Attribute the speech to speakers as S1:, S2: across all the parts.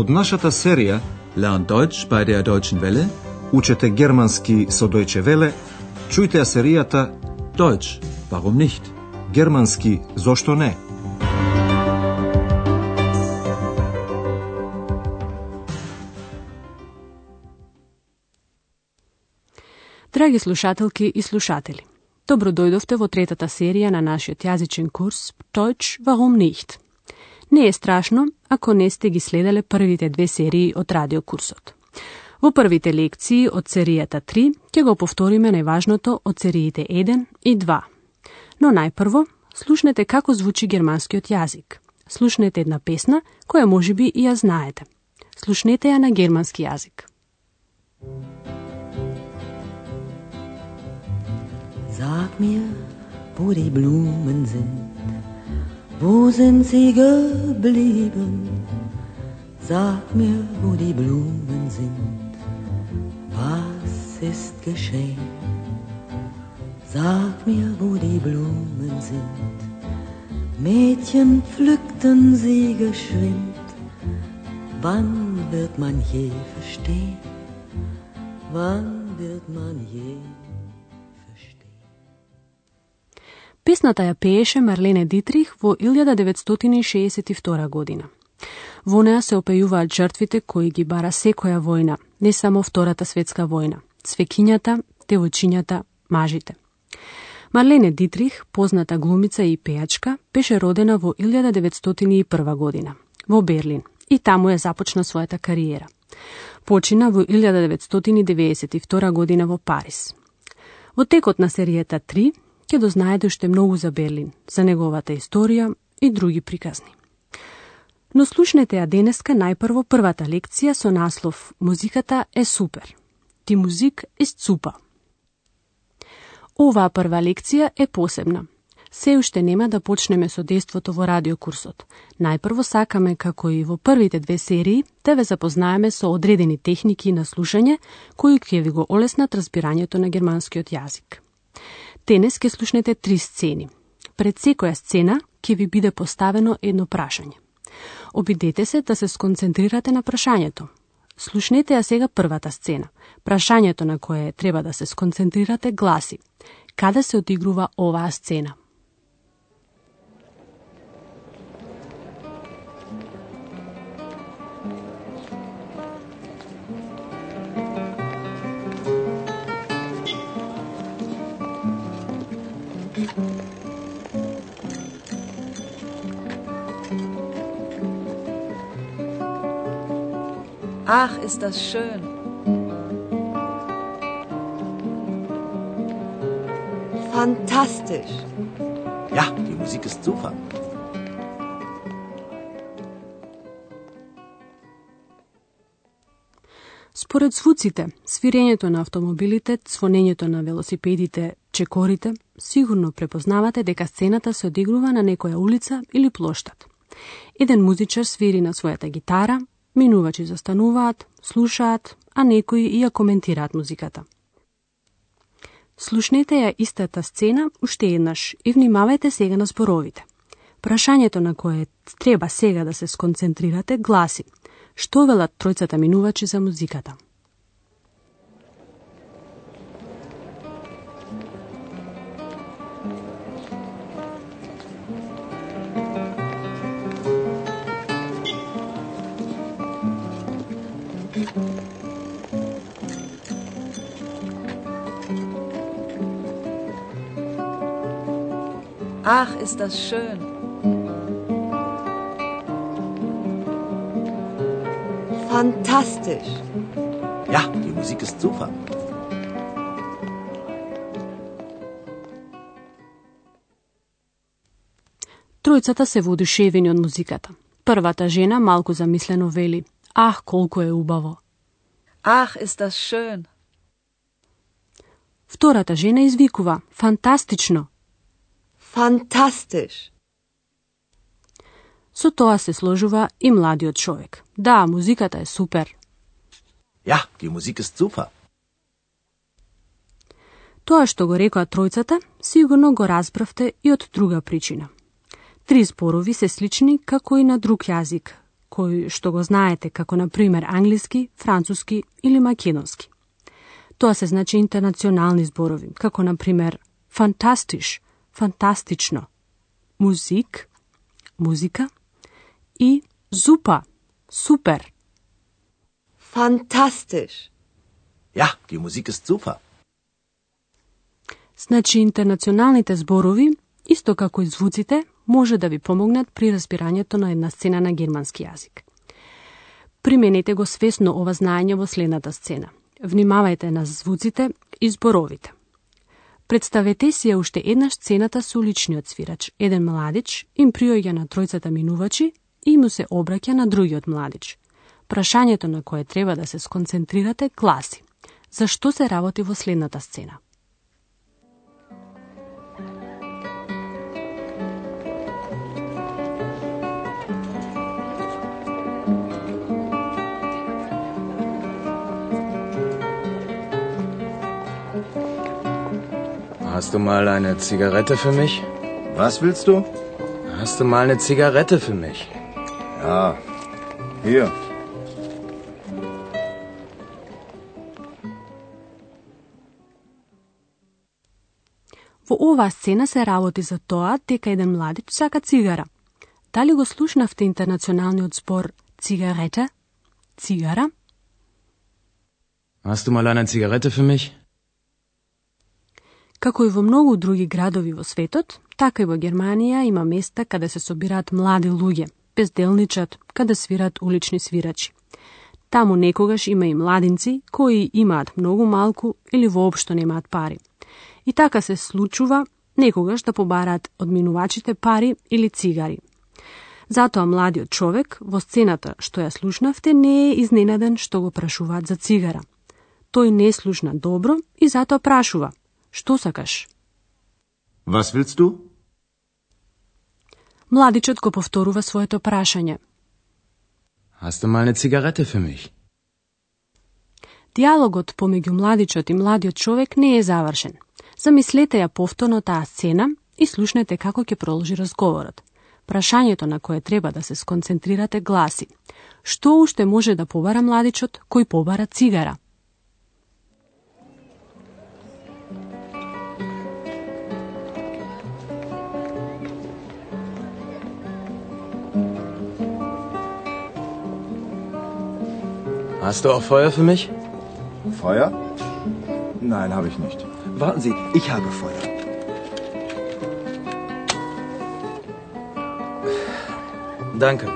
S1: Од нашата серија
S2: Lern Deutsch bei der Deutschen Welle.
S1: Учете германски со Deutsche Welle, чујте ја серијата
S2: Deutsch, warum nicht?
S1: Германски зошто не?
S3: Драги слушателки и слушатели, добро дојдовте во третата серија на нашиот јазичен курс Deutsch, warum nicht? Не е страшно ако не сте ги следеле првите две серии од радиокурсот. Во првите лекции од серијата 3 ќе го повториме најважното од сериите 1 и 2. Но најпрво, слушнете како звучи германскиот јазик. Слушнете една песна која може би и ја знаете. Слушнете ја на германски јазик.
S4: Sag mir, wo die Blumen sind Wo sind sie geblieben? Sag mir, wo die Blumen sind. Was ist geschehen? Sag mir, wo die Blumen sind. Mädchen pflückten sie geschwind. Wann wird man je verstehen? Wann wird man je
S3: Песната ја пееше Марлене Дитрих во 1962 година. Во неа се опејуваат жртвите кои ги бара секоја војна, не само Втората светска војна, свекињата, девојчињата, мажите. Марлене Дитрих, позната глумица и пејачка, беше родена во 1901 година, во Берлин, и таму ја започна својата кариера. Почина во 1992 година во Париз. Во текот на серијата 3, ќе дознаете уште многу за Берлин, за неговата историја и други приказни. Но слушнете ја денеска најпрво првата лекција со наслов Музиката е супер. Ти музик е цупа. Оваа прва лекција е посебна. Се уште нема да почнеме со действото во радиокурсот. Најпрво сакаме, како и во првите две серии, да ве запознаеме со одредени техники на слушање, кои ќе ви го олеснат разбирањето на германскиот јазик. Денес ќе слушнете три сцени. Пред секоја сцена ќе ви биде поставено едно прашање. Обидете се да се сконцентрирате на прашањето. Слушнете ја сега првата сцена. Прашањето на кое треба да се сконцентрирате гласи: Каде се одигрува оваа сцена?
S5: Ach, ist das schön.
S4: Fantastisch.
S6: Ja, die Musik ist super.
S3: Според звуците, свирењето на автомобилите, цвонењето на велосипедите, чекорите, сигурно препознавате дека сцената се одигрува на некоја улица или плоштад. Еден музичар свири на својата гитара, минувачи застануваат, слушаат, а некои и ја коментираат музиката. Слушнете ја истата сцена уште еднаш и внимавајте сега на зборовите. Прашањето на кое треба сега да се сконцентрирате гласи Што велат тројцата минувачи за музиката?
S5: Ach, ist das schön.
S4: Fantastisch.
S6: Ja, die Musik ist super.
S3: Тројцата се воодушевени од музиката. Првата жена малку замислено вели: Ах, колку е убаво.
S5: Ach, ist das schön.
S3: Втората жена извикува: Фантастично.
S4: Fantastisch.
S3: Со тоа се сложува и младиот човек. Да, музиката е супер.
S6: Ja, die Musik ist super.
S3: Тоа што го рекоа тројцата, сигурно го разбравте и од друга причина. Три зборови се слични како и на друг јазик, кој што го знаете како на пример англиски, француски или македонски. Тоа се значи интернационални зборови, како на пример фантастиш, фантастично, музик, музика и зупа, супер.
S5: Fantastisch.
S6: Ja, die Musik ist super.
S3: Значи интернационалните зборови, исто како и звуците, може да ви помогнат при разбирањето на една сцена на германски јазик. Применете го свесно ова знаење во следната сцена. Внимавајте на звуците и зборовите. Представете си ја уште еднаш сцената со уличниот свирач. Еден младич им приоѓа на тројцата минувачи и му се обраќа на другиот младич. Прашањето на кое треба да се сконцентрирате гласи. Зашто се работи во следната сцена?
S7: Hast du mal eine Zigarette für mich?
S6: Was willst du?
S7: Hast du mal eine Zigarette für mich?
S6: Ja. Hier.
S3: Во оваа сцена се работи за тоа дека еден младич сака цигара. Дали го слушнавте интернационалниот збор цигарета? Цигара?
S7: Hast du mal eine Zigarette für mich?
S3: Како и во многу други градови во светот, така и во Германија има места каде се собираат млади луѓе, безделничат, каде свират улични свирачи. Таму некогаш има и младинци кои имаат многу малку или воопшто немаат пари. И така се случува некогаш да побараат од минувачите пари или цигари. Затоа младиот човек во сцената што ја слушнавте не е изненаден што го прашуваат за цигара. Тој не слушна добро и затоа прашува Што сакаш?
S1: Was willst du?
S3: Младичот го повторува своето прашање.
S7: Hast du mal eine Zigarette für mich?
S3: Диалогот помеѓу младичот и младиот човек не е завршен. Замислете ја повторно таа сцена и слушнете како ќе продолжи разговорот. Прашањето на кое треба да се сконцентрирате гласи: Што уште може да побара младичот кој побара цигара?
S7: Hast du auch Feuer für mich?
S8: Feuer? Nein, habe ich nicht.
S6: Warten Sie, ich habe Feuer.
S7: Danke.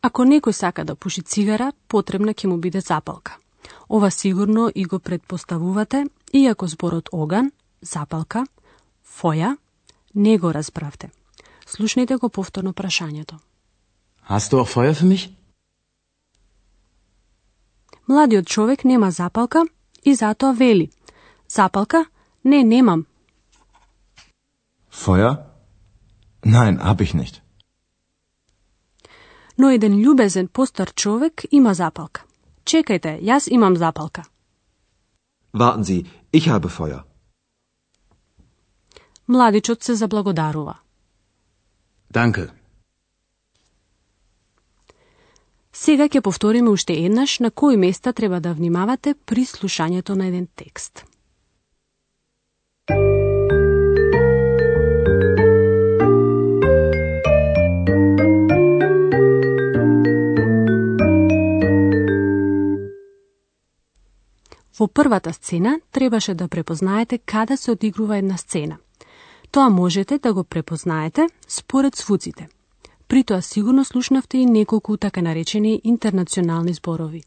S3: Ако некој сака да пуши цигара, потребна ќе му биде запалка. Ова сигурно и го предпоставувате, иако зборот оган, запалка, фоја, не го разбравте. Слушнете го повторно прашањето.
S7: Hast du auch Feuer für mich?
S3: Младиот човек нема запалка и затоа вели. Запалка? Не, немам.
S8: Feuer? Nein, habe ich nicht.
S3: Но еден љубезен постар човек има запалка. Чекајте, јас имам запалка.
S1: Warten Sie, ich habe Feuer.
S3: Младичот се заблагодарува.
S7: Danke.
S3: Сега ќе повториме уште еднаш на кои места треба да внимавате при слушањето на еден текст. Во првата сцена требаше да препознаете каде се одигрува една сцена. Тоа можете да го препознаете според звуците. При тоа сигурно слушнавте и неколку така наречени интернационални зборови.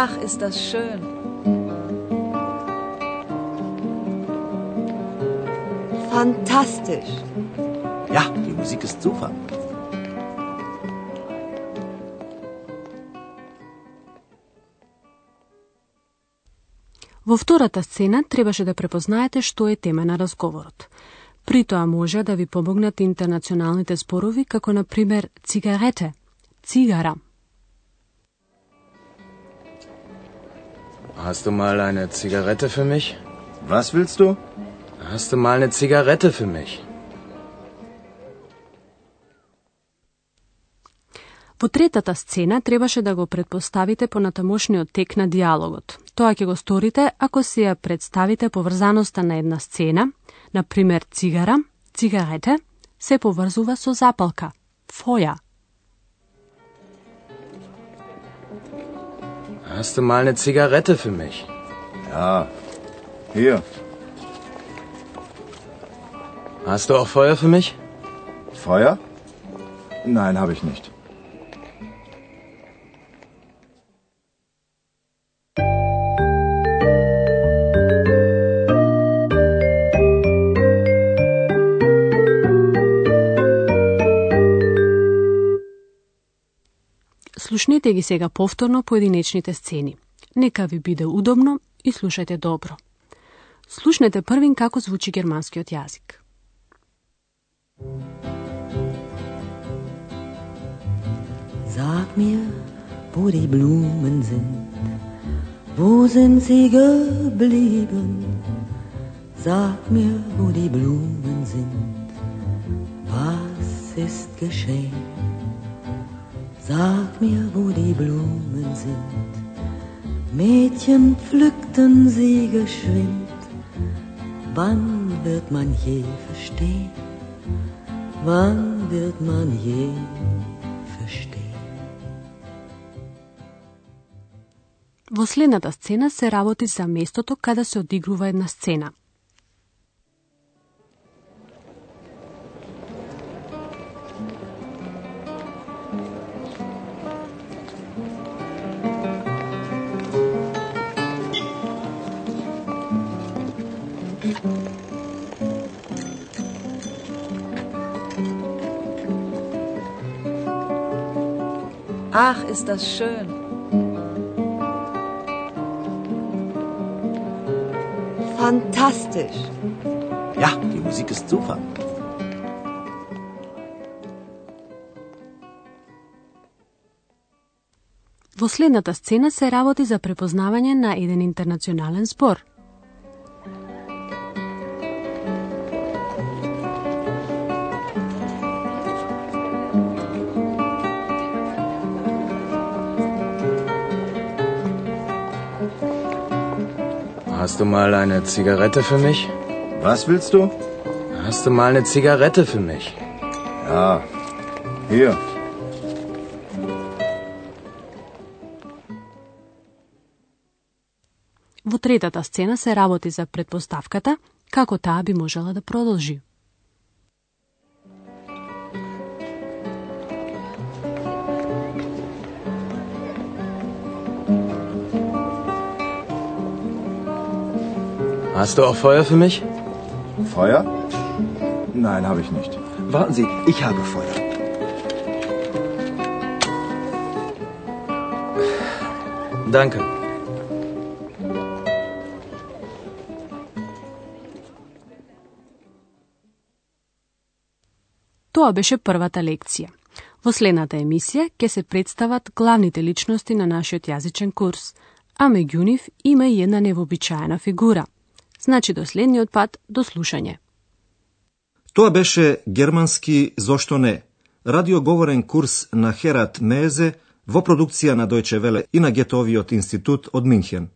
S5: Ach, ist das schön. Fantastisch.
S6: Ja, die Musik ist super.
S3: Во втората сцена требаше да препознаете што е тема на разговорот. При тоа може да ви помогнат интернационалните спорови, како на пример цигарете, цигара –
S7: Hast du mal eine Zigarette für mich?
S6: Was willst du?
S7: Hast du mal eine Zigarette für mich?
S3: Во третата сцена требаше да го предпоставите по натамошниот тек на диалогот. Тоа ќе го сторите ако си ја представите поврзаноста на една сцена, на пример цигара, цигарете, се поврзува со запалка, фоја.
S7: Hast du mal eine Zigarette für mich?
S6: Ja. Hier.
S7: Hast du auch Feuer für mich?
S8: Feuer? Nein, habe ich nicht.
S3: Slušnite gi se ga povtorno po jedinečni sceni. Neka vi bide udobno i slušajte dobro. Slušnete prvim kako zvuči germanski od jazik.
S4: Sag mir, wo die Blumen sind, wo sind sie geblieben? Sag mir, wo die Blumen sind, was ist geschehen? Sag mir, wo die Blumen sind. Mädchen pflückten sie geschwind. Wann wird man je verstehen? Wann wird man je verstehen?
S3: Во следната сцена се работи за местото каде се одигрува една сцена.
S5: Ach, ist das schön.
S9: Fantastisch.
S6: Ja, die Musik ist super.
S3: Во следната сцена се работи за препознавање на еден интернационален збор.
S7: Hast du mal eine Zigarette für mich?
S8: Was willst du?
S7: Hast du mal eine Zigarette für mich?
S8: Ja. Hier.
S3: Во третата сцена се работи за предпоставката како таа би можела да продолжи.
S7: Hast du auch Feuer für mich?
S8: Feuer? Nein, habe ich nicht.
S6: Warten Sie, ich habe Feuer.
S7: Danke.
S3: Тоа беше првата лекција. Во следната емисија ќе се представат главните личности на нашиот јазичен курс, а меѓу нив има и една невообичаена фигура. Значи до следниот пат, до слушање.
S1: Тоа беше германски Зошто не? Радиоговорен курс на Херат Мезе во продукција на Дојче Веле и на Гетовиот институт од Минхен.